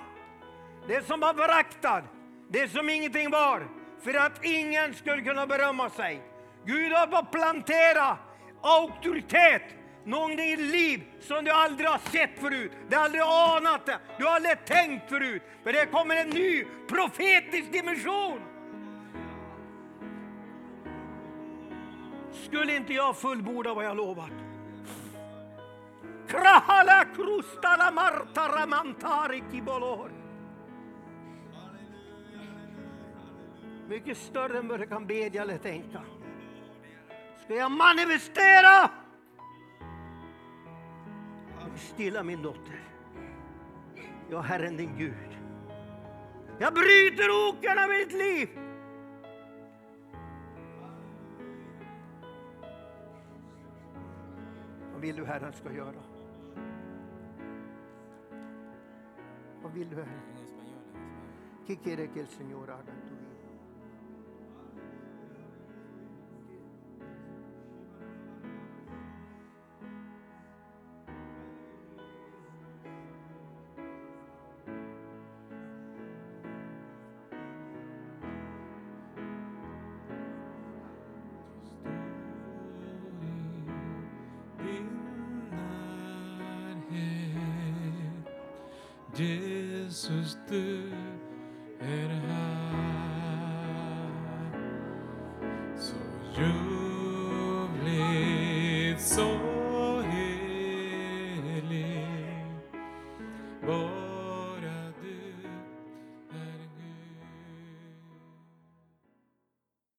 det som var föraktad, det som ingenting var, för att ingen skulle kunna berömma sig. Gud har fått plantera auktoritet, någonting i ditt liv som du aldrig har sett förut. Du har aldrig anat det, du har aldrig tänkt förut. För det kommer en ny profetisk dimension. Skulle inte jag fullborda vad jag lovat? Krahala krustala marta ramantari kibolor. Mycket större än vad du kan bedja eller tänka. Ska jag manifestera? Stilla min dotter. Jag är Herren din Gud. Jag bryter oken av mitt liv. Vad vill du Herren ska göra? Vad vill du Herren? El Señor